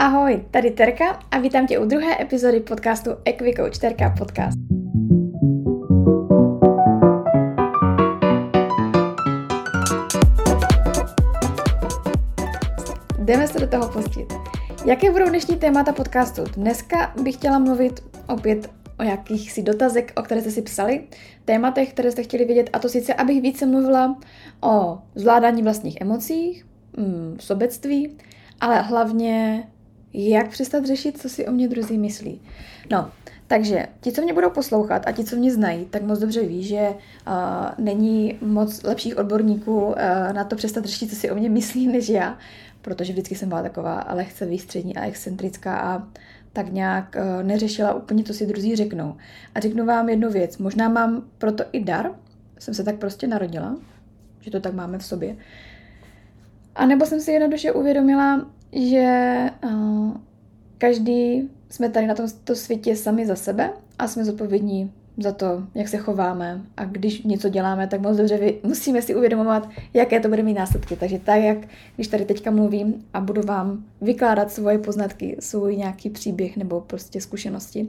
Ahoj, tady Terka a vítám tě u druhé epizody podcastu Equicoach Terka Podcast. Jdeme se do toho pustit. Jaké budou dnešní témata podcastu? Dneska bych chtěla mluvit opět o jakýchsi dotazek, o které jste si psali, tématech, které jste chtěli vědět, a to sice, abych více mluvila o zvládání vlastních emocí, mm, sobectví, ale hlavně jak přestat řešit, co si o mě druzí myslí. No, takže ti, co mě budou poslouchat a ti, co mě znají, tak moc dobře ví, že uh, není moc lepších odborníků uh, na to přestat řešit, co si o mě myslí, než já, protože vždycky jsem byla taková lehce výstřední a excentrická a tak nějak uh, neřešila úplně, co si druzí řeknou. A řeknu vám jednu věc, možná mám proto i dar, jsem se tak prostě narodila, že to tak máme v sobě. A nebo jsem si jednoduše uvědomila, že uh, každý jsme tady na tomto světě sami za sebe a jsme zodpovědní za to, jak se chováme a když něco děláme, tak moc dobře musíme si uvědomovat, jaké to bude mít následky. Takže tak, jak když tady teďka mluvím a budu vám vykládat svoje poznatky, svůj nějaký příběh nebo prostě zkušenosti,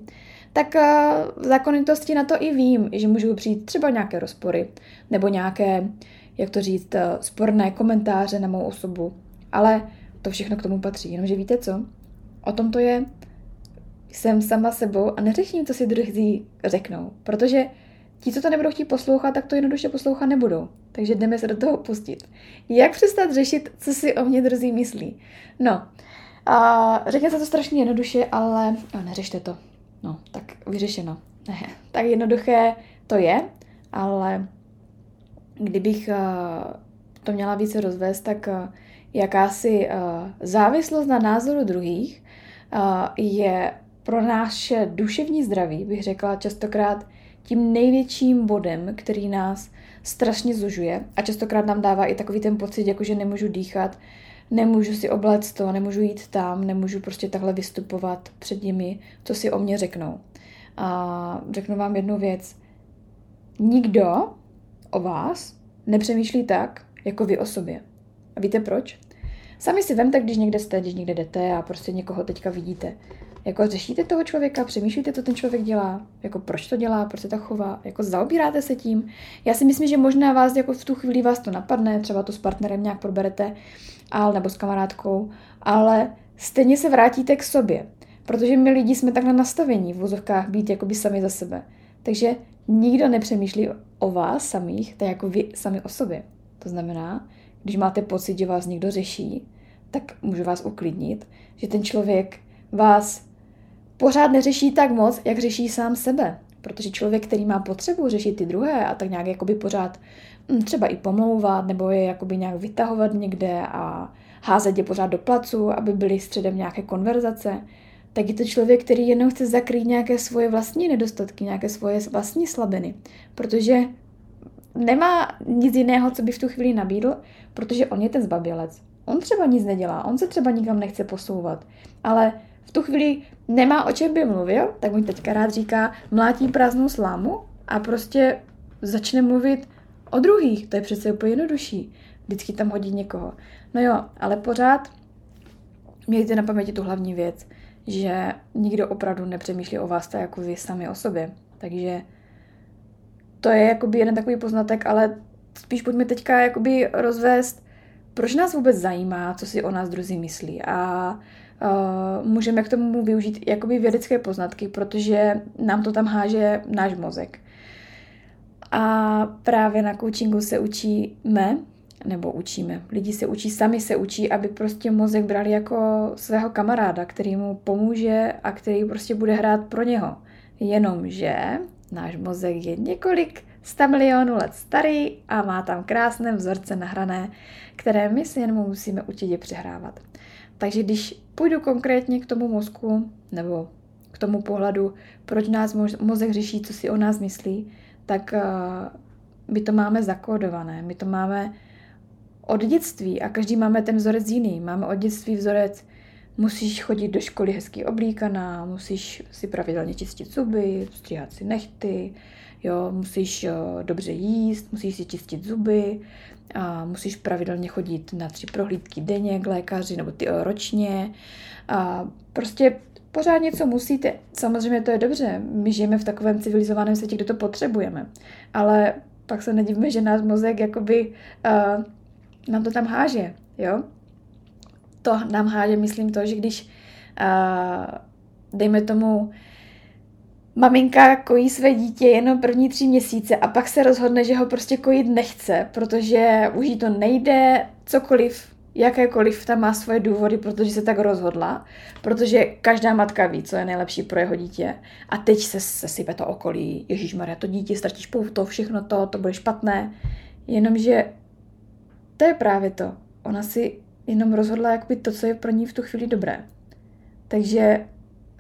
tak uh, zákonitosti na to i vím, že můžu přijít třeba nějaké rozpory nebo nějaké, jak to říct, uh, sporné komentáře na mou osobu. Ale to všechno k tomu patří. Jenomže víte co? O tom to je. Jsem sama sebou a neřeším, co si druhý řeknou. Protože ti, co to nebudou chtít poslouchat, tak to jednoduše poslouchat nebudou. Takže jdeme se do toho pustit. Jak přestat řešit, co si o mě druzí myslí? No, a řekněte to strašně jednoduše, ale no, neřešte to. No, tak vyřešeno. Ne, tak jednoduché to je, ale kdybych uh, to měla více rozvést, tak uh, jakási uh, závislost na názoru druhých uh, je pro naše duševní zdraví, bych řekla častokrát tím největším bodem, který nás strašně zužuje a častokrát nám dává i takový ten pocit, jako že nemůžu dýchat, nemůžu si obléct to, nemůžu jít tam, nemůžu prostě takhle vystupovat před nimi, co si o mě řeknou. A řeknu vám jednu věc. Nikdo o vás nepřemýšlí tak, jako vy o sobě. Víte proč? Sami si vemte, když někde jste, když někde jdete a prostě někoho teďka vidíte. Jako řešíte toho člověka, přemýšlíte, co ten člověk dělá, jako proč to dělá, proč se tak chová, jako zaobíráte se tím. Já si myslím, že možná vás jako v tu chvíli vás to napadne, třeba to s partnerem nějak proberete, ale, nebo s kamarádkou, ale stejně se vrátíte k sobě, protože my lidi jsme takhle nastavení v vozovkách být jakoby sami za sebe. Takže nikdo nepřemýšlí o vás samých, tak jako vy sami o sobě. To znamená, když máte pocit, že vás někdo řeší, tak můžu vás uklidnit, že ten člověk vás pořád neřeší tak moc, jak řeší sám sebe. Protože člověk, který má potřebu řešit ty druhé a tak nějak jakoby pořád hm, třeba i pomlouvat nebo je jakoby nějak vytahovat někde a házet je pořád do placu, aby byli středem nějaké konverzace, tak je to člověk, který jenom chce zakrýt nějaké svoje vlastní nedostatky, nějaké svoje vlastní slabiny. Protože nemá nic jiného, co by v tu chvíli nabídl, protože on je ten zbabělec. On třeba nic nedělá, on se třeba nikam nechce posouvat, ale v tu chvíli nemá o čem by mluvil, tak mu teďka rád říká, mlátí prázdnou slámu a prostě začne mluvit o druhých. To je přece úplně jednodušší. Vždycky tam hodí někoho. No jo, ale pořád mějte na paměti tu hlavní věc, že nikdo opravdu nepřemýšlí o vás tak jako vy sami o sobě. Takže to je jakoby jeden takový poznatek, ale spíš pojďme teďka jakoby rozvést, proč nás vůbec zajímá, co si o nás druzí myslí. A uh, můžeme k tomu využít jakoby vědecké poznatky, protože nám to tam háže náš mozek. A právě na coachingu se učíme, nebo učíme, lidi se učí, sami se učí, aby prostě mozek brali jako svého kamaráda, který mu pomůže a který prostě bude hrát pro něho. Jenomže náš mozek je několik sta milionů let starý a má tam krásné vzorce nahrané, které my si jenom musíme určitě přehrávat. Takže když půjdu konkrétně k tomu mozku nebo k tomu pohledu, proč nás mozek řeší, co si o nás myslí, tak uh, my to máme zakódované, my to máme od dětství a každý máme ten vzorec jiný. Máme od dětství vzorec musíš chodit do školy hezky oblíkaná, musíš si pravidelně čistit zuby, stříhat si nechty, jo, musíš jo, dobře jíst, musíš si čistit zuby, a musíš pravidelně chodit na tři prohlídky denně k lékaři nebo ty ročně. A prostě pořád něco musíte. Samozřejmě to je dobře, my žijeme v takovém civilizovaném světě, kde to potřebujeme. Ale pak se nedivíme, že náš mozek jakoby uh, nám to tam háže, jo? To nám háže, myslím to, že když dejme tomu maminka kojí své dítě jenom první tři měsíce a pak se rozhodne, že ho prostě kojit nechce, protože už jí to nejde, cokoliv, jakékoliv tam má svoje důvody, protože se tak rozhodla, protože každá matka ví, co je nejlepší pro jeho dítě. A teď se sesype to okolí, Ježíš Maria, to dítě ztratíš pouto, všechno to, to bude špatné, jenomže to je právě to. Ona si jenom rozhodla jakoby to, co je pro ní v tu chvíli dobré. Takže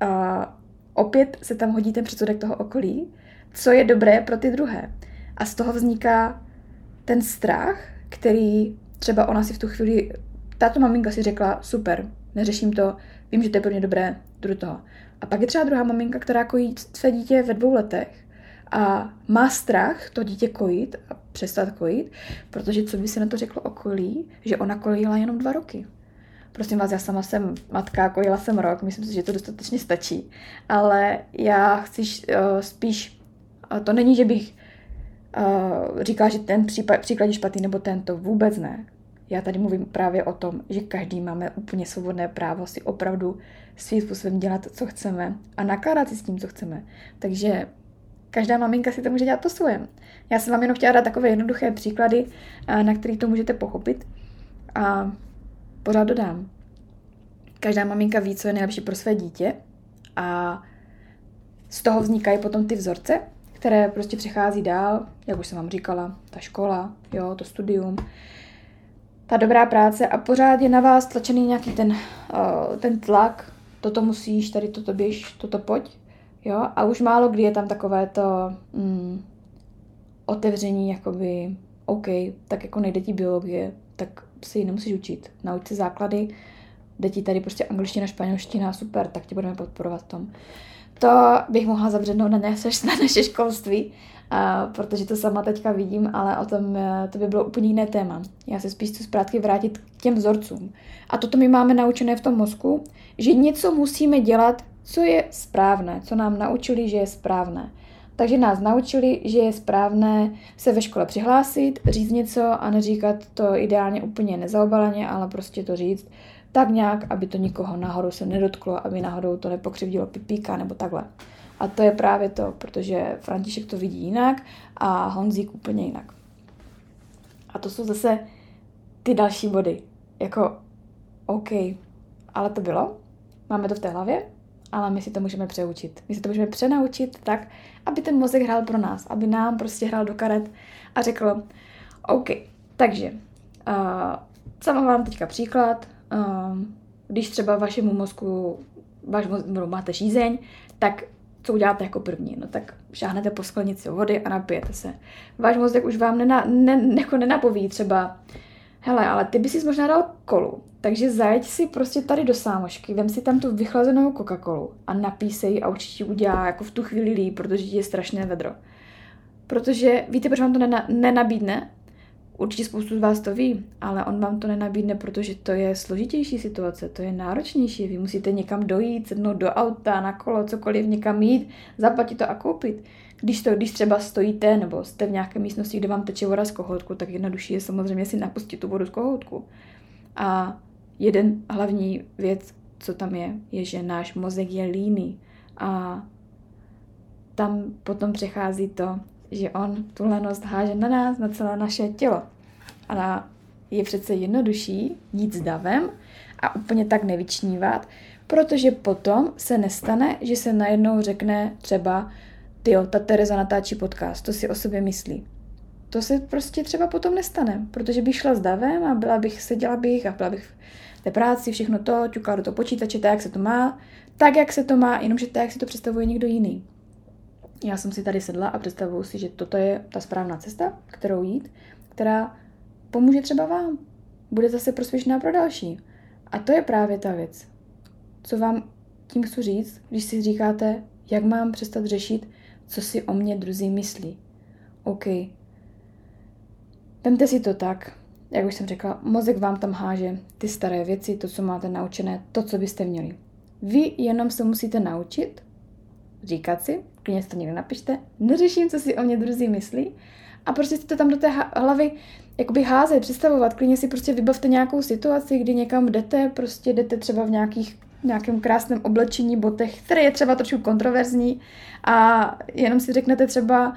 uh, opět se tam hodí ten předsudek toho okolí, co je dobré pro ty druhé. A z toho vzniká ten strach, který třeba ona si v tu chvíli, tato maminka si řekla, super, neřeším to, vím, že to je pro mě dobré, jdu do toho. A pak je třeba druhá maminka, která kojí své dítě ve dvou letech a má strach to dítě kojit a přestat kojit, protože co by se na to řeklo okolí, že ona kojila jenom dva roky. Prosím vás, já sama jsem matka, kojila jsem rok, myslím si, že to dostatečně stačí, ale já chci uh, spíš, to není, že bych uh, říkala, že ten případ, příklad je špatný, nebo ten, to vůbec ne. Já tady mluvím právě o tom, že každý máme úplně svobodné právo si opravdu svým způsobem dělat, co chceme a nakládat si s tím, co chceme. Takže každá maminka si to může dělat po svém. Já jsem vám jenom chtěla dát takové jednoduché příklady, na který to můžete pochopit. A pořád dodám. Každá maminka ví, co je nejlepší pro své dítě a z toho vznikají potom ty vzorce, které prostě přechází dál, jak už jsem vám říkala, ta škola, jo, to studium, ta dobrá práce a pořád je na vás tlačený nějaký ten, uh, ten tlak, toto musíš, tady toto běž, toto pojď, jo, a už málo kdy je tam takové to mm, otevření, jakoby, OK, tak jako nejde ti biologie, tak si ji nemusíš učit. Nauč si základy, jde ti tady prostě angličtina, španělština, super, tak tě budeme podporovat v tom. To bych mohla zabřednout na naše, na naše školství, a, protože to sama teďka vidím, ale o tom e, to by bylo úplně jiné téma. Já se spíš chci zprátky vrátit k těm vzorcům. A toto my máme naučené v tom mozku, že něco musíme dělat, co je správné, co nám naučili, že je správné. Takže nás naučili, že je správné se ve škole přihlásit, říct něco a neříkat to ideálně úplně nezaobaleně, ale prostě to říct tak nějak, aby to nikoho náhodou se nedotklo, aby náhodou to nepokřivdilo pipíka nebo takhle. A to je právě to, protože František to vidí jinak a Honzík úplně jinak. A to jsou zase ty další body. Jako, OK, ale to bylo, máme to v té hlavě, ale my si to můžeme přeučit. My si to můžeme přenaučit tak, aby ten mozek hrál pro nás, aby nám prostě hrál do karet a řekl, OK, takže, uh, sama vám teďka příklad, uh, když třeba vašemu mozku, váš mozku, máte žízeň, tak co uděláte jako první? No tak šáhnete po sklenici vody a napijete se. Váš mozek už vám nena, ne, jako nenapoví třeba, hele, ale ty bys možná dal kolu, takže zajeď si prostě tady do sámošky, vem si tam tu vychlazenou Coca-Colu a napij se ji a určitě udělá jako v tu chvíli líp, protože je strašné vedro. Protože víte, proč vám to nena, nenabídne? Určitě spoustu z vás to ví, ale on vám to nenabídne, protože to je složitější situace, to je náročnější. Vy musíte někam dojít, sednout do auta, na kolo, cokoliv, někam jít, zaplatit to a koupit. Když, to, když třeba stojíte nebo jste v nějaké místnosti, kde vám teče voda z kohoutku, tak jednodušší je samozřejmě si napustit tu vodu z kohoutku. A jeden hlavní věc, co tam je, je, že náš mozek je líný a tam potom přechází to, že on tu lenost háže na nás, na celé naše tělo. A je přece jednodušší jít s davem a úplně tak nevyčnívat, protože potom se nestane, že se najednou řekne třeba, tyjo, ta Tereza natáčí podcast, to si o sobě myslí. To se prostě třeba potom nestane, protože bych šla s davem a byla bych, seděla bych a byla bych té práci, všechno to, ťukala do toho počítače, tak, jak se to má, tak, jak se to má, jenomže tak, jak si to představuje někdo jiný. Já jsem si tady sedla a představuju si, že toto je ta správná cesta, kterou jít, která pomůže třeba vám. Bude zase prospěšná pro další. A to je právě ta věc. co vám tím chci říct, když si říkáte, jak mám přestat řešit, co si o mě druzí myslí. OK. Vemte si to tak, jak už jsem řekla, mozek vám tam háže ty staré věci, to, co máte naučené, to, co byste měli. Vy jenom se musíte naučit říkat si, klidně to někde napište, neřeším, co si o mě druzí myslí a prostě si to tam do té hlavy jakoby házet, představovat. Klidně si prostě vybavte nějakou situaci, kdy někam jdete, prostě jdete třeba v nějakých nějakém krásném oblečení, botech, které je třeba trošku kontroverzní a jenom si řeknete třeba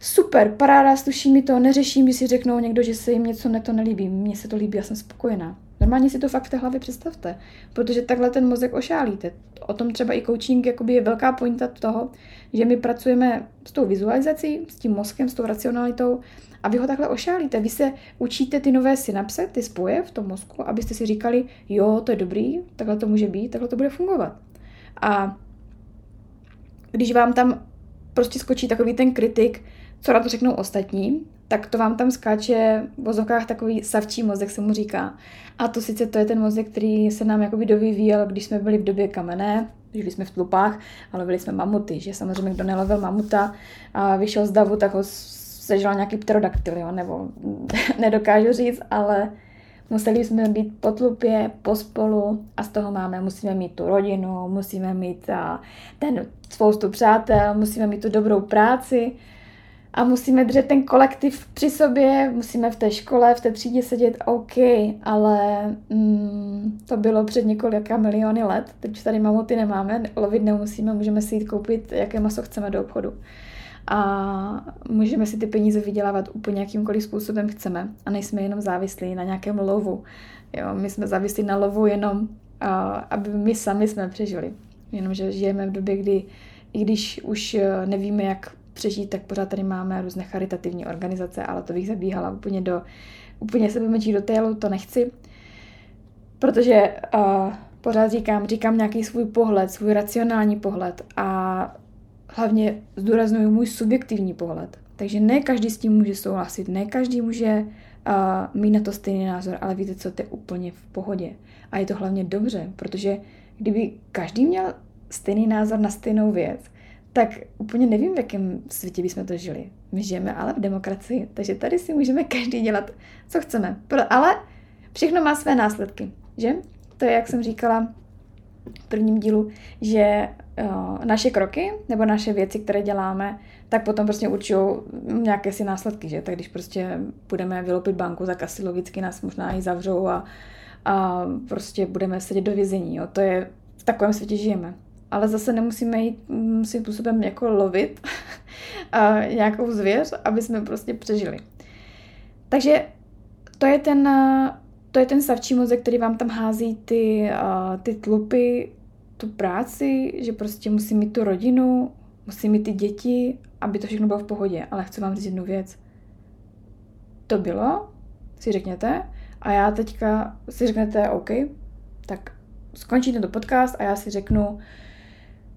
super, paráda, sluší mi to, neřeším, když si řeknou někdo, že se jim něco neto nelíbí. Mně se to líbí, já jsem spokojená. Normálně si to fakt v té hlavě představte, protože takhle ten mozek ošálíte. O tom třeba i coaching jakoby je velká pointa toho, že my pracujeme s tou vizualizací, s tím mozkem, s tou racionalitou a vy ho takhle ošálíte. Vy se učíte ty nové synapse, ty spoje v tom mozku, abyste si říkali, jo, to je dobrý, takhle to může být, takhle to bude fungovat. A když vám tam prostě skočí takový ten kritik, co na to řeknou ostatní, tak to vám tam skáče v vozovkách takový savčí mozek, se mu říká. A to sice to je ten mozek, který se nám jakoby dovyvíjel, když jsme byli v době kamenné, žili jsme v tlupách a lovili jsme mamuty, že samozřejmě kdo nelovil mamuta a vyšel z davu, tak ho sežral nějaký pterodaktyl, jo, nebo nedokážu říct, ale museli jsme být po tlupě, pospolu a z toho máme, musíme mít tu rodinu, musíme mít ten spoustu přátel, musíme mít tu dobrou práci a musíme držet ten kolektiv při sobě, musíme v té škole, v té třídě sedět, OK, ale mm, to bylo před několika miliony let, teď tady mamuty nemáme, lovit nemusíme, můžeme si jít koupit, jaké maso chceme do obchodu. A můžeme si ty peníze vydělávat úplně jakýmkoliv způsobem chceme a nejsme jenom závislí na nějakém lovu. Jo, my jsme závislí na lovu jenom, a, aby my sami jsme přežili. Jenomže žijeme v době, kdy i když už e, nevíme, jak přežít, tak pořád tady máme různé charitativní organizace, ale to bych zabíhala úplně do, úplně se do detailu, to nechci, protože uh, pořád říkám, říkám nějaký svůj pohled, svůj racionální pohled a hlavně zdůraznuju můj subjektivní pohled. Takže ne každý s tím může souhlasit, ne každý může uh, mít na to stejný názor, ale víte co, to je úplně v pohodě. A je to hlavně dobře, protože kdyby každý měl stejný názor na stejnou věc, tak úplně nevím, v jakém světě bychom to žili. My žijeme ale v demokracii, takže tady si můžeme každý dělat, co chceme. Ale všechno má své následky, že? To je, jak jsem říkala v prvním dílu, že uh, naše kroky nebo naše věci, které děláme, tak potom prostě určují nějaké si následky, že? Tak když prostě budeme vyloupit banku, tak asi logicky nás možná i zavřou a, a prostě budeme sedět do vězení, jo? To je, v takovém světě žijeme ale zase nemusíme jít svým způsobem jako lovit a nějakou zvěř, aby jsme prostě přežili. Takže to je ten, to je ten savčí mozek, který vám tam hází ty, ty tlupy, tu práci, že prostě musí mít tu rodinu, musí mít ty děti, aby to všechno bylo v pohodě. Ale chci vám říct jednu věc. To bylo, si řekněte, a já teďka si řeknete, OK, tak skončí tento podcast a já si řeknu,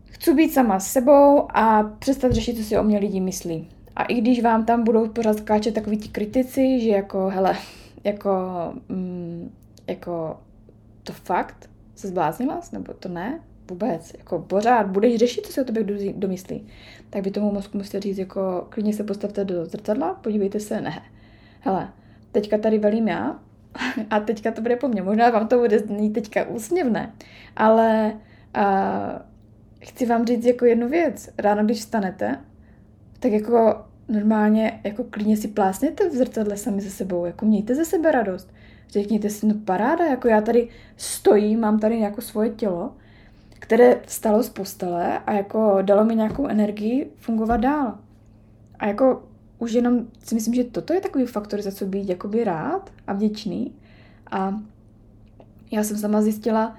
Chci být sama s sebou a přestat řešit, co si o mě lidi myslí. A i když vám tam budou pořád skáčet takový ti kritici, že jako, hele, jako, mm, jako to fakt? Se zbláznila, nebo to ne, vůbec, jako pořád budeš řešit, co si o tobě domyslí, tak by tomu mozku musíte říct, jako klidně se postavte do zrcadla, podívejte se, ne, hele, teďka tady velím já a teďka to bude po mně, možná vám to bude znít teďka úsměvné, ale uh, chci vám říct jako jednu věc. Ráno, když vstanete, tak jako normálně, jako klidně si plásněte v zrcadle sami ze sebou, jako mějte ze sebe radost. Řekněte si, no paráda, jako já tady stojím, mám tady jako svoje tělo, které vstalo z postele a jako dalo mi nějakou energii fungovat dál. A jako už jenom si myslím, že toto je takový faktor, za co být jakoby rád a vděčný. A já jsem sama zjistila,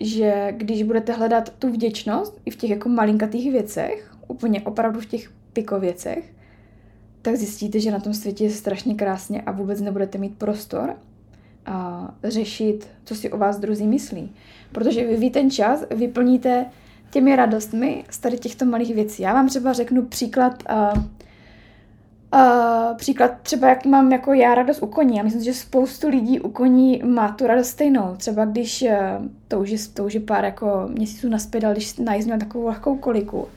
že když budete hledat tu vděčnost i v těch jako malinkatých věcech, úplně opravdu v těch pikověcech, tak zjistíte, že na tom světě je strašně krásně a vůbec nebudete mít prostor a řešit, co si o vás druzí myslí. Protože vy, vy ten čas vyplníte těmi radostmi z tady těchto malých věcí. Já vám třeba řeknu příklad, a Uh, příklad třeba, jak mám jako já radost u koní. Já myslím, že spoustu lidí u koní má tu radost stejnou. Třeba když uh, to už je, pár jako měsíců naspět, když najízdím takovou lehkou koliku,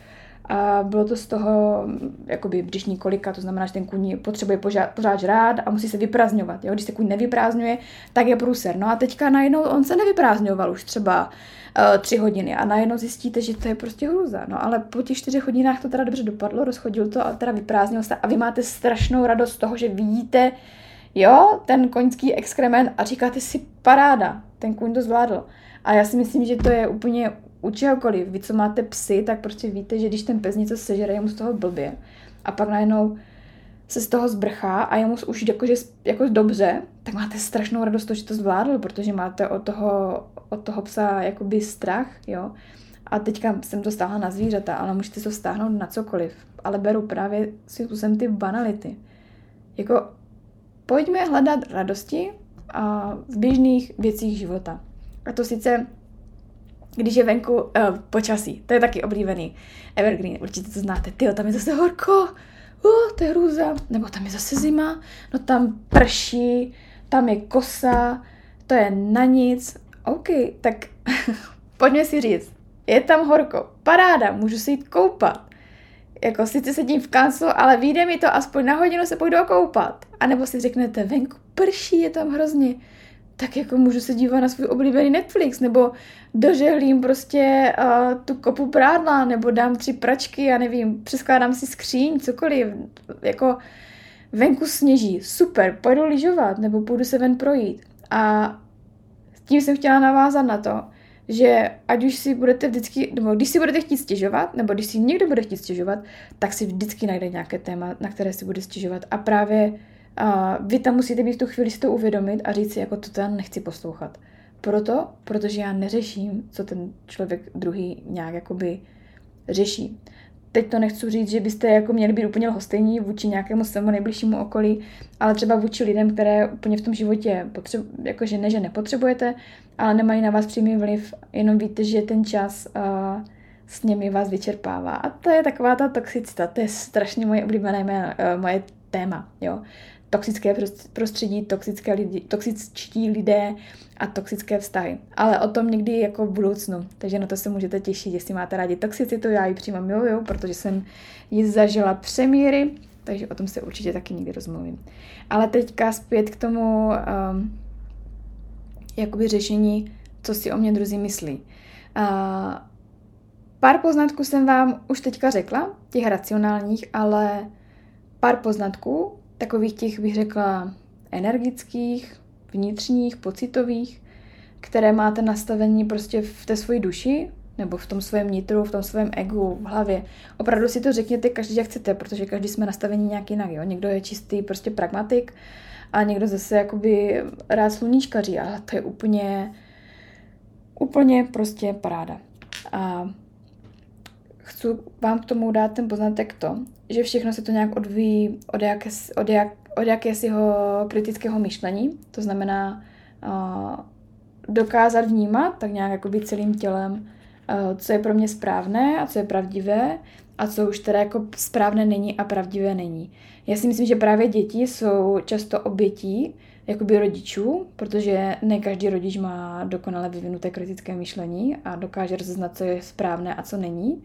a bylo to z toho jakoby břišní kolika, to znamená, že ten kůň potřebuje pořád, pořád žrát a musí se vyprázdňovat. Když se kůň nevyprázdňuje, tak je průser. No a teďka najednou on se nevyprázdňoval už třeba uh, tři hodiny a najednou zjistíte, že to je prostě hrůza. No ale po těch čtyřech hodinách to teda dobře dopadlo, rozchodil to a teda vyprázdnil se a vy máte strašnou radost z toho, že vidíte, jo, ten koňský exkrement a říkáte si paráda, ten kůň to zvládl. A já si myslím, že to je úplně u čehokoliv. Vy, co máte psy, tak prostě víte, že když ten pes něco sežere, je mu z toho blbě. A pak najednou se z toho zbrchá a je mu už jakože, jako dobře, tak máte strašnou radost to, že to zvládl, protože máte od toho, od toho psa jakoby strach, jo. A teďka jsem to stáhla na zvířata, ale můžete to stáhnout na cokoliv. Ale beru právě si sem ty banality. Jako pojďme hledat radosti a v běžných věcích života. A to sice když je venku uh, počasí. To je taky oblíbený evergreen, určitě to znáte. Ty, tam je zase horko, uh, to je hrůza. Nebo tam je zase zima, no tam prší, tam je kosa, to je na nic. OK, tak pojďme si říct, je tam horko, paráda, můžu si jít koupat. Jako sice sedím v kanclu, ale vyjde mi to, aspoň na hodinu se půjdu koupat. A nebo si řeknete, venku prší, je tam hrozně tak jako můžu se dívat na svůj oblíbený Netflix, nebo dožehlím prostě uh, tu kopu prádla, nebo dám tři pračky, já nevím, přeskládám si skříň, cokoliv, jako venku sněží, super, pojdu lyžovat, nebo půjdu se ven projít. A tím jsem chtěla navázat na to, že ať už si budete vždycky, nebo když si budete chtít stěžovat, nebo když si někdo bude chtít stěžovat, tak si vždycky najde nějaké téma, na které si bude stěžovat. A právě a vy tam musíte být v tu chvíli si to uvědomit a říct si, jako to já nechci poslouchat. Proto, protože já neřeším, co ten člověk druhý nějak jakoby řeší. Teď to nechci říct, že byste jako měli být úplně lhostejní vůči nějakému svému nejbližšímu okolí, ale třeba vůči lidem, které úplně v tom životě potřebu, jakože ne, že nepotřebujete, ale nemají na vás přímý vliv, jenom víte, že ten čas uh, s nimi vás vyčerpává. A to je taková ta toxicita, to je strašně moje oblíbené mé, uh, moje téma, jo toxické prostředí, toxické lidi, toxičtí lidé a toxické vztahy. Ale o tom někdy jako v budoucnu. Takže na to se můžete těšit, jestli máte rádi toxicitu, já ji přímo miluju, protože jsem ji zažila přemíry, takže o tom se určitě taky někdy rozmluvím. Ale teďka zpět k tomu um, jakoby řešení, co si o mě druzí myslí. Uh, pár poznatků jsem vám už teďka řekla, těch racionálních, ale pár poznatků, takových těch, bych řekla, energických, vnitřních, pocitových, které máte nastavení prostě v té svoji duši, nebo v tom svém nitru, v tom svém egu, v hlavě. Opravdu si to řekněte každý, jak chcete, protože každý jsme nastavení nějak jinak. Jo? Někdo je čistý prostě pragmatik a někdo zase jakoby rád sluníčkaří, ale to je úplně, úplně prostě paráda. A chci vám k tomu dát ten poznatek to, že všechno se to nějak odvíjí od, jaké, od, jak, od jakésiho kritického myšlení, to znamená uh, dokázat vnímat tak nějak jakoby celým tělem, uh, co je pro mě správné a co je pravdivé a co už teda jako správné není a pravdivé není. Já si myslím, že právě děti jsou často obětí jakoby rodičů, protože ne každý rodič má dokonale vyvinuté kritické myšlení a dokáže rozeznat, co je správné a co není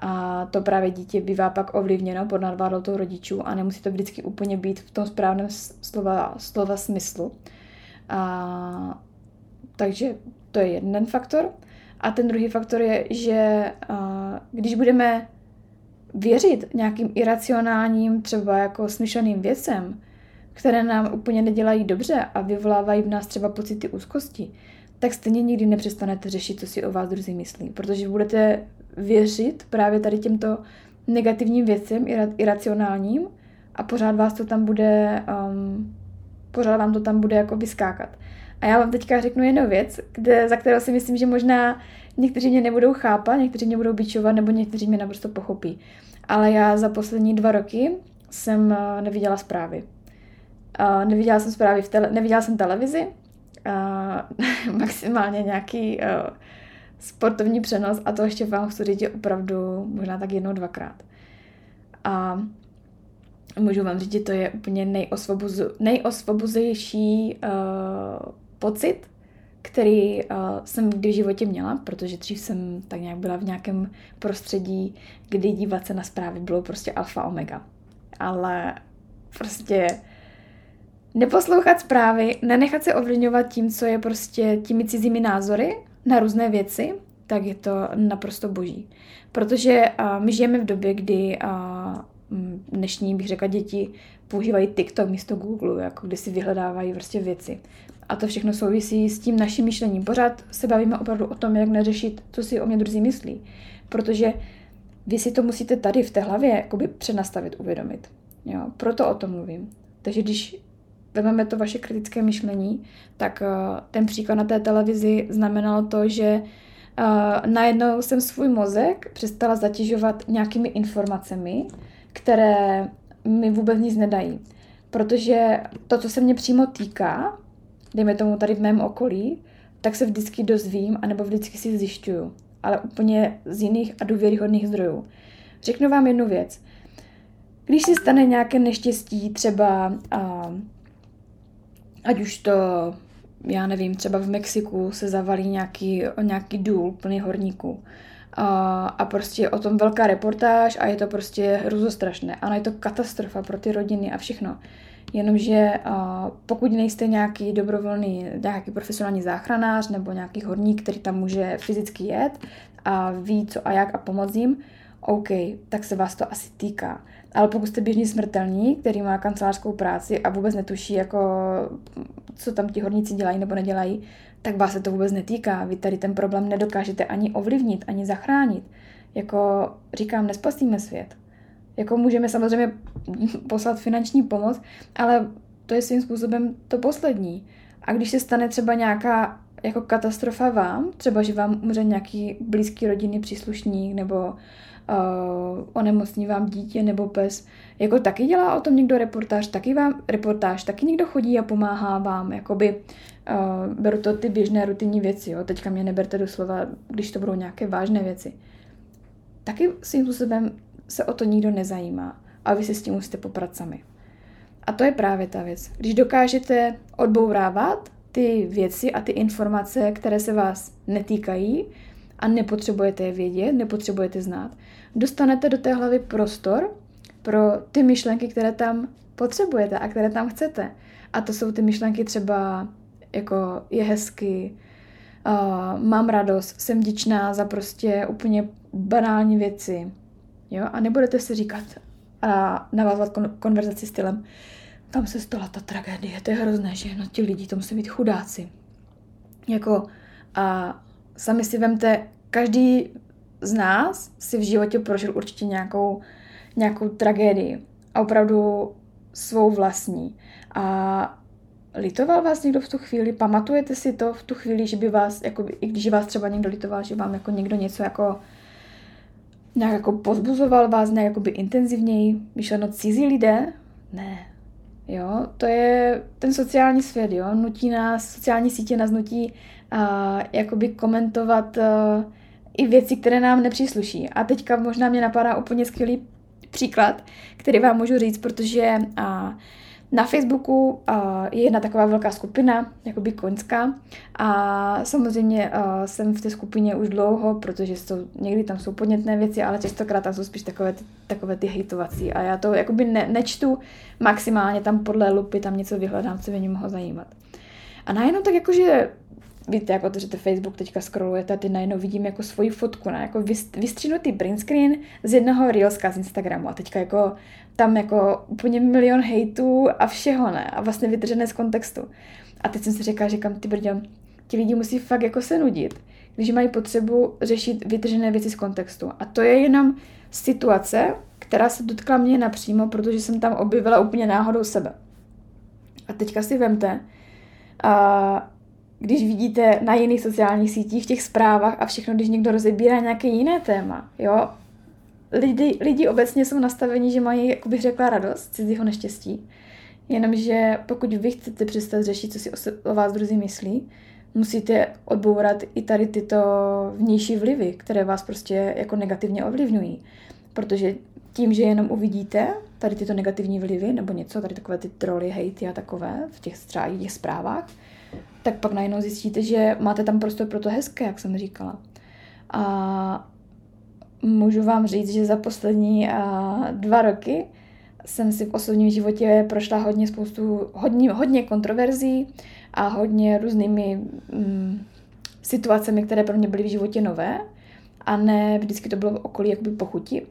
a to právě dítě bývá pak ovlivněno pod nadvládou toho rodičů a nemusí to vždycky úplně být v tom správném slova, slova smyslu. A, takže to je jeden faktor. A ten druhý faktor je, že a, když budeme věřit nějakým iracionálním, třeba jako smyšleným věcem, které nám úplně nedělají dobře a vyvolávají v nás třeba pocity úzkosti, tak stejně nikdy nepřestanete řešit, co si o vás druzí myslí, protože budete věřit právě tady těmto negativním věcem, iracionálním a pořád vás to tam bude, um, pořád vám to tam bude jako vyskákat. A já vám teďka řeknu jednu věc, kde, za kterou si myslím, že možná někteří mě nebudou chápat, někteří mě budou bičovat, nebo někteří mě naprosto pochopí. Ale já za poslední dva roky jsem uh, neviděla zprávy. Uh, neviděla jsem zprávy v tele, neviděla jsem televizi, uh, maximálně nějaký uh, sportovní přenos a to ještě vám chci říct opravdu možná tak jednou, dvakrát. A můžu vám říct, že to je úplně nejosvobozu, uh, pocit, který uh, jsem kdy v životě měla, protože dřív jsem tak nějak byla v nějakém prostředí, kdy dívat se na zprávy bylo prostě alfa omega. Ale prostě neposlouchat zprávy, nenechat se ovlivňovat tím, co je prostě těmi cizími názory na různé věci, tak je to naprosto boží. Protože uh, my žijeme v době, kdy uh, dnešní, bych řekla, děti používají TikTok místo Google, jako kde si vyhledávají prostě věci. A to všechno souvisí s tím naším myšlením. Pořád se bavíme opravdu o tom, jak neřešit, co si o mě druzí myslí. Protože vy si to musíte tady v té hlavě jakoby přenastavit, uvědomit. Jo? Proto o tom mluvím. Takže když vezmeme to vaše kritické myšlení, tak uh, ten příklad na té televizi znamenalo to, že uh, najednou jsem svůj mozek přestala zatěžovat nějakými informacemi, které mi vůbec nic nedají. Protože to, co se mě přímo týká, dejme tomu tady v mém okolí, tak se vždycky dozvím, anebo vždycky si zjišťuju, ale úplně z jiných a důvěryhodných zdrojů. Řeknu vám jednu věc. Když se stane nějaké neštěstí, třeba a, ať už to, já nevím, třeba v Mexiku se zavalí nějaký, nějaký důl plný horníků, a, a prostě o tom velká reportáž a je to prostě hruzostrašné. Ano, je to katastrofa pro ty rodiny a všechno. Jenomže a, pokud nejste nějaký dobrovolný, nějaký profesionální záchranář nebo nějaký horník, který tam může fyzicky jet a ví co a jak a pomoct jim, OK, tak se vás to asi týká. Ale pokud jste běžný smrtelní, který má kancelářskou práci a vůbec netuší, jako, co tam ti horníci dělají nebo nedělají, tak vás se to vůbec netýká. Vy tady ten problém nedokážete ani ovlivnit, ani zachránit. Jako říkám, nespasíme svět. Jako můžeme samozřejmě poslat finanční pomoc, ale to je svým způsobem to poslední. A když se stane třeba nějaká jako katastrofa vám, třeba že vám umře nějaký blízký rodinný příslušník nebo uh, onemocní vám dítě nebo pes, jako taky dělá o tom někdo reportáž, taky vám reportáž, taky někdo chodí a pomáhá vám, jakoby uh, beru to ty běžné rutinní věci, jo. Teďka mě neberte do slova, když to budou nějaké vážné věci. Taky svým způsobem se o to nikdo nezajímá a vy se s tím musíte poprat sami. A to je právě ta věc. Když dokážete odbourávat ty věci a ty informace, které se vás netýkají a nepotřebujete je vědět, nepotřebujete znát, dostanete do té hlavy prostor pro ty myšlenky, které tam potřebujete a které tam chcete. A to jsou ty myšlenky třeba jako je hezky, uh, mám radost, jsem dičná za prostě úplně banální věci. Jo? A nebudete si říkat a navázat kon- konverzaci stylem, tam se stala ta tragédie, to je hrozné, že no ti lidi, to musí být chudáci. Jako a sami si vemte, každý z nás si v životě prožil určitě nějakou, nějakou tragédii. A opravdu svou vlastní. A litoval vás někdo v tu chvíli? Pamatujete si to v tu chvíli, že by vás, jako, i když vás třeba někdo litoval, že vám jako někdo něco jako nějak jako pozbuzoval vás nějak jakoby intenzivněji, myšleno cizí lidé? Ne. Jo, to je ten sociální svět, jo, nutí nás, sociální sítě nás nutí uh, jakoby komentovat uh, i věci, které nám nepřísluší. A teďka možná mě napadá úplně skvělý příklad, který vám můžu říct, protože uh, na Facebooku uh, je jedna taková velká skupina, jakoby koňská a samozřejmě uh, jsem v té skupině už dlouho, protože jsou, někdy tam jsou podnětné věci, ale častokrát tam jsou spíš takové ty, takové ty hejtovací a já to jakoby ne, nečtu maximálně, tam podle lupy tam něco vyhledám, co by mě mohlo zajímat. A najednou tak jakože víte, jak otevřete Facebook, teďka scrollujete a ty najednou vidím jako svoji fotku, ne? jako vystřínutý print screen z jednoho Reelska z Instagramu a teďka jako tam jako úplně milion hejtů a všeho, ne? A vlastně vytržené z kontextu. A teď jsem si říkala, kam ty brďo, ti lidi musí fakt jako se nudit, když mají potřebu řešit vytržené věci z kontextu. A to je jenom situace, která se dotkla mě napřímo, protože jsem tam objevila úplně náhodou sebe. A teďka si vemte, a když vidíte na jiných sociálních sítích, v těch zprávách a všechno, když někdo rozebírá nějaké jiné téma, jo, lidi, lidi obecně jsou nastavení, že mají, jak bych řekla, radost z cizího neštěstí. Jenomže pokud vy chcete přestat řešit, co si o, o vás druzí myslí, musíte odbourat i tady tyto vnější vlivy, které vás prostě jako negativně ovlivňují. Protože tím, že jenom uvidíte tady tyto negativní vlivy nebo něco, tady takové ty troly, hejty a takové v těch třeba těch zprávách, tak pak najednou zjistíte, že máte tam prostor pro to hezké, jak jsem říkala. A můžu vám říct, že za poslední dva roky jsem si v osobním životě prošla hodně spoustu, hodně, hodně kontroverzí a hodně různými mm, situacemi, které pro mě byly v životě nové a ne vždycky to bylo v okolí jakoby pochuti.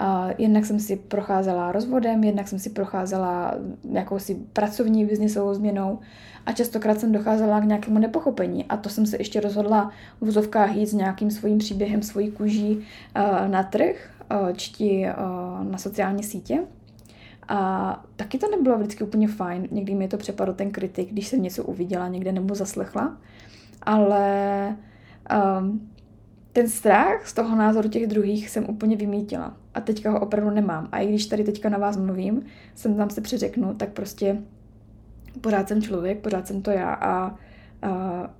A jednak jsem si procházela rozvodem, jednak jsem si procházela jakousi pracovní biznisovou změnou a častokrát jsem docházela k nějakému nepochopení a to jsem se ještě rozhodla v vozovkách jít s nějakým svým příběhem, svojí kůží uh, na trh, uh, čti uh, na sociální sítě. A taky to nebylo vždycky úplně fajn. Někdy mi to přepadlo ten kritik, když jsem něco uviděla někde nebo zaslechla. Ale um, ten strach z toho názoru těch druhých jsem úplně vymítila. A teďka ho opravdu nemám. A i když tady teďka na vás mluvím, jsem tam se přiřeknu, tak prostě pořád jsem člověk, pořád jsem to já a, a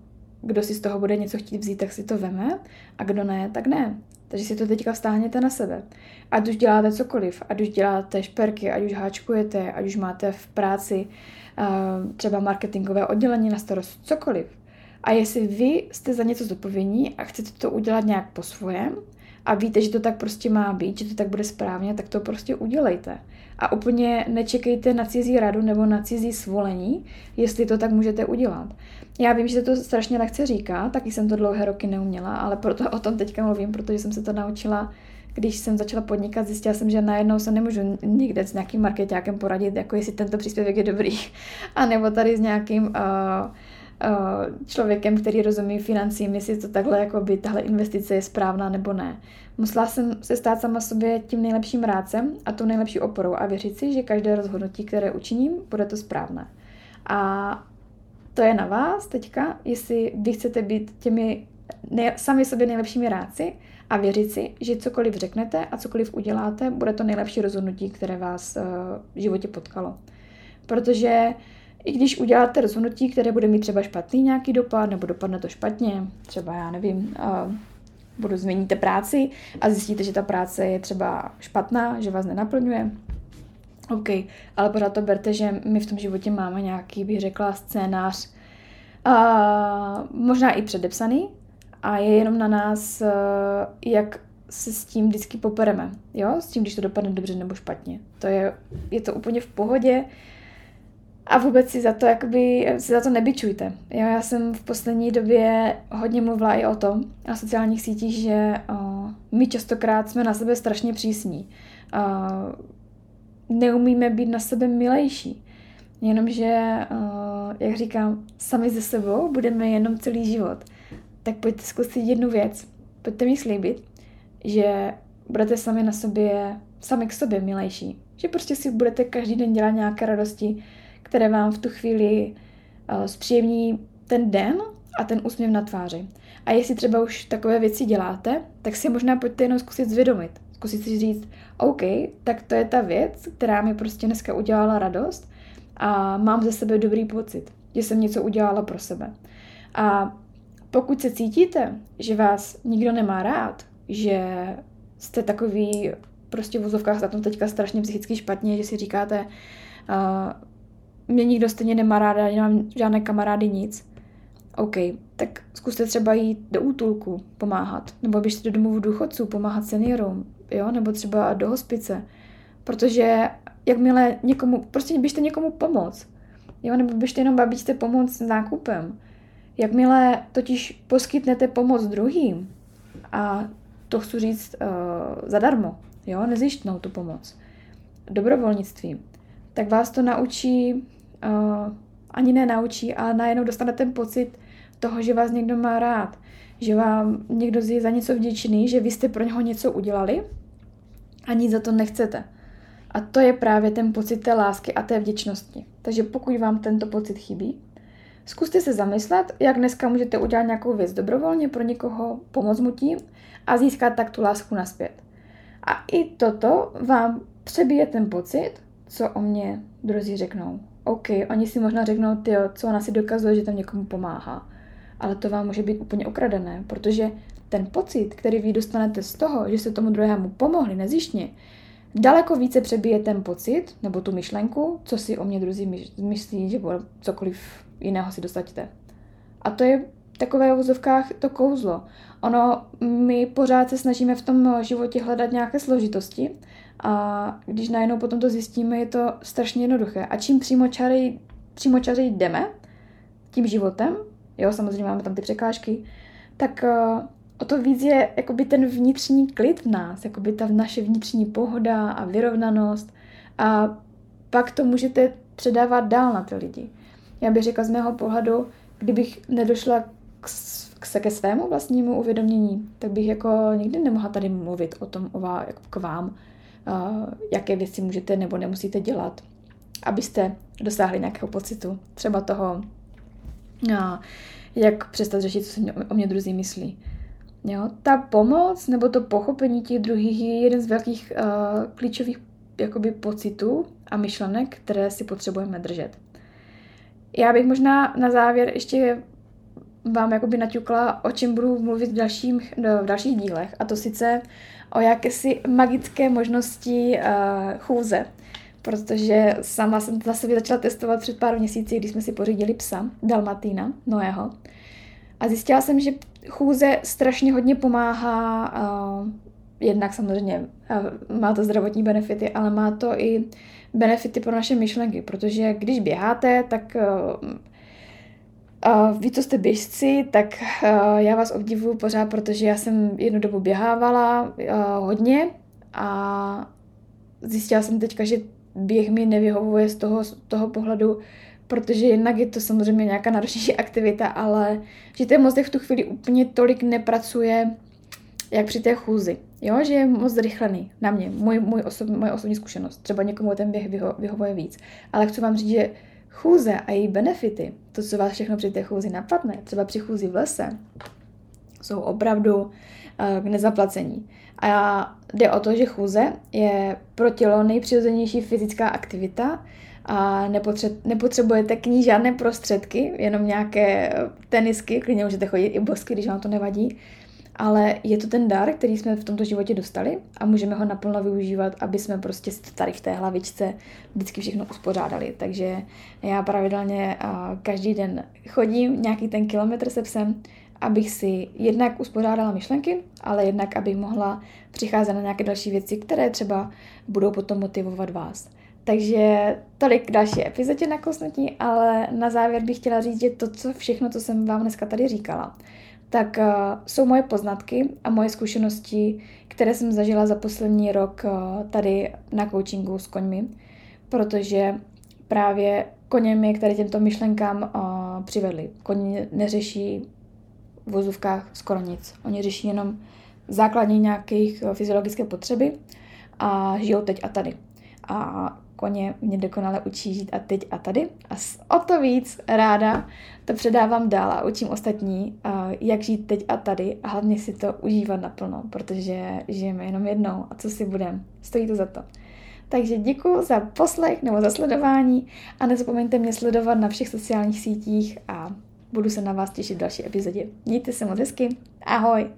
kdo si z toho bude něco chtít vzít, tak si to veme a kdo ne, tak ne. Takže si to teďka vztáhněte na sebe. Ať už děláte cokoliv, ať už děláte šperky, ať už háčkujete, ať už máte v práci uh, třeba marketingové oddělení na starost, cokoliv. A jestli vy jste za něco zodpovědní a chcete to udělat nějak po svojem a víte, že to tak prostě má být, že to tak bude správně, tak to prostě udělejte. A úplně nečekejte na cizí radu nebo na cizí svolení, jestli to tak můžete udělat. Já vím, že se to strašně lehce říká, taky jsem to dlouhé roky neuměla, ale proto o tom teďka mluvím, protože jsem se to naučila když jsem začala podnikat, zjistila jsem, že najednou se nemůžu nikde s nějakým marketákem poradit, jako jestli tento příspěvek je dobrý, a nebo tady s nějakým uh, člověkem, který rozumí financím, jestli to takhle, jako by tahle investice je správná nebo ne. Musela jsem se stát sama sobě tím nejlepším rádcem a tou nejlepší oporou a věřit si, že každé rozhodnutí, které učiním, bude to správné. A to je na vás teďka, jestli vy chcete být těmi nej, sami sobě nejlepšími rádci a věřit si, že cokoliv řeknete a cokoliv uděláte, bude to nejlepší rozhodnutí, které vás uh, v životě potkalo. Protože i když uděláte rozhodnutí, které bude mít třeba špatný nějaký dopad, nebo dopadne to špatně, třeba já nevím, uh, budu změníte práci a zjistíte, že ta práce je třeba špatná, že vás nenaplňuje, OK, ale pořád to berte, že my v tom životě máme nějaký, bych řekla, scénář, uh, možná i předepsaný a je jenom na nás, uh, jak se s tím vždycky popereme, jo, s tím, když to dopadne dobře nebo špatně. To je, je to úplně v pohodě a vůbec si za to, jakoby, si za to nebyčujte. Jo, já jsem v poslední době hodně mluvila i o tom na sociálních sítích, že uh, my častokrát jsme na sebe strašně přísní. Uh, neumíme být na sebe milejší. Jenomže, uh, jak říkám, sami ze sebou budeme jenom celý život. Tak pojďte zkusit jednu věc. Pojďte mi slíbit, že budete sami na sobě, sami k sobě milejší. Že prostě si budete každý den dělat nějaké radosti, které vám v tu chvíli uh, zpříjemní ten den a ten úsměv na tváři. A jestli třeba už takové věci děláte, tak si možná pojďte jenom zkusit zvědomit. Zkusit si říct, OK, tak to je ta věc, která mi prostě dneska udělala radost a mám ze sebe dobrý pocit, že jsem něco udělala pro sebe. A pokud se cítíte, že vás nikdo nemá rád, že jste takový prostě v vozovkách na tom teďka strašně psychicky špatně, že si říkáte, uh, mě nikdo stejně nemá ráda, nemám žádné kamarády, nic. OK, tak zkuste třeba jít do útulku pomáhat, nebo běžte do domovu důchodců pomáhat seniorům, jo, nebo třeba do hospice, protože jakmile někomu, prostě běžte někomu pomoct, jo, nebo běžte jenom babičce pomoct s nákupem. Jakmile totiž poskytnete pomoc druhým, a to chci říct uh, zadarmo, jo, nezjištnou tu pomoc, dobrovolnictvím, tak vás to naučí, uh, ani nenaučí, ale najednou dostanete ten pocit toho, že vás někdo má rád, že vám někdo je za něco vděčný, že vy jste pro něho něco udělali a nic za to nechcete. A to je právě ten pocit té lásky a té vděčnosti. Takže pokud vám tento pocit chybí, zkuste se zamyslet, jak dneska můžete udělat nějakou věc dobrovolně pro někoho, pomoct mu tím a získat tak tu lásku naspět. A i toto vám přebije ten pocit, co o mě druzí řeknou. OK, oni si možná řeknou, ty, co ona si dokazuje, že tam někomu pomáhá. Ale to vám může být úplně ukradené, protože ten pocit, který vy dostanete z toho, že se tomu druhému pomohli nezjištně, daleko více přebije ten pocit nebo tu myšlenku, co si o mě druzí myslí, že cokoliv jiného si dostaťte. A to je takové v vozovkách to kouzlo. Ono, my pořád se snažíme v tom životě hledat nějaké složitosti a když najednou potom to zjistíme, je to strašně jednoduché. A čím přímočarej, přímočarej jdeme tím životem, jo, samozřejmě máme tam ty překážky, tak uh, o to víc je jakoby ten vnitřní klid v nás, jakoby ta naše vnitřní pohoda a vyrovnanost a pak to můžete předávat dál na ty lidi. Já bych řekla z mého pohledu, kdybych nedošla k, k, ke svému vlastnímu uvědomění, tak bych jako nikdy nemohla tady mluvit o tom o vás, jako k vám, jaké věci můžete nebo nemusíte dělat, abyste dosáhli nějakého pocitu, třeba toho, jak přestat řešit, co si o mě druzí myslí. Jo? Ta pomoc nebo to pochopení těch druhých je jeden z velkých uh, klíčových jakoby, pocitů a myšlenek, které si potřebujeme držet. Já bych možná na závěr ještě vám jakoby naťukla, o čem budu mluvit v, dalším, v dalších dílech, a to sice o jakési magické možnosti uh, chůze. Protože sama jsem za sebe začala testovat před pár měsíci, když jsme si pořídili psa, Dalmatína, Noého. A zjistila jsem, že chůze strašně hodně pomáhá, uh, jednak samozřejmě uh, má to zdravotní benefity, ale má to i benefity pro naše myšlenky, protože když běháte, tak uh, uh, vy, co jste běžci, tak uh, já vás obdivuju pořád, protože já jsem jednu dobu běhávala uh, hodně a zjistila jsem teďka, že běh mi nevyhovuje z toho, z toho pohledu, protože jednak je to samozřejmě nějaká náročnější aktivita, ale že ten mozek v tu chvíli úplně tolik nepracuje, jak při té chůzi. Jo, že je moc zrychlený na mě, můj, můj osob, moje osobní zkušenost. Třeba někomu ten běh vyho, vyhovuje víc. Ale chci vám říct, že chůze a její benefity, to, co vás všechno při té chůzi napadne, třeba při chůzi v lese, jsou opravdu uh, k nezaplacení. A jde o to, že chůze je pro tělo nejpřirozenější fyzická aktivita, a nepotřebujete k ní žádné prostředky, jenom nějaké tenisky, klidně můžete chodit i bosky, když vám to nevadí, ale je to ten dar, který jsme v tomto životě dostali a můžeme ho naplno využívat, aby jsme prostě si to tady v té hlavičce vždycky všechno uspořádali. Takže já pravidelně každý den chodím nějaký ten kilometr se psem, abych si jednak uspořádala myšlenky, ale jednak abych mohla přicházet na nějaké další věci, které třeba budou potom motivovat vás. Takže tolik další epizodě na kosnutí, ale na závěr bych chtěla říct, že to, co všechno, co jsem vám dneska tady říkala, tak uh, jsou moje poznatky a moje zkušenosti, které jsem zažila za poslední rok uh, tady na coachingu s koňmi, protože právě koně mě k tady těmto myšlenkám uh, přivedli. Koně neřeší v vozovkách skoro nic. Oni řeší jenom základní nějakých fyziologické potřeby a žijou teď a tady. A koně mě dokonale učí žít a teď a tady. A o to víc ráda to předávám dál a učím ostatní, jak žít teď a tady a hlavně si to užívat naplno, protože žijeme jenom jednou a co si budeme. Stojí to za to. Takže děkuji za poslech nebo za sledování a nezapomeňte mě sledovat na všech sociálních sítích a budu se na vás těšit v další epizodě. Mějte se moc hezky. Ahoj!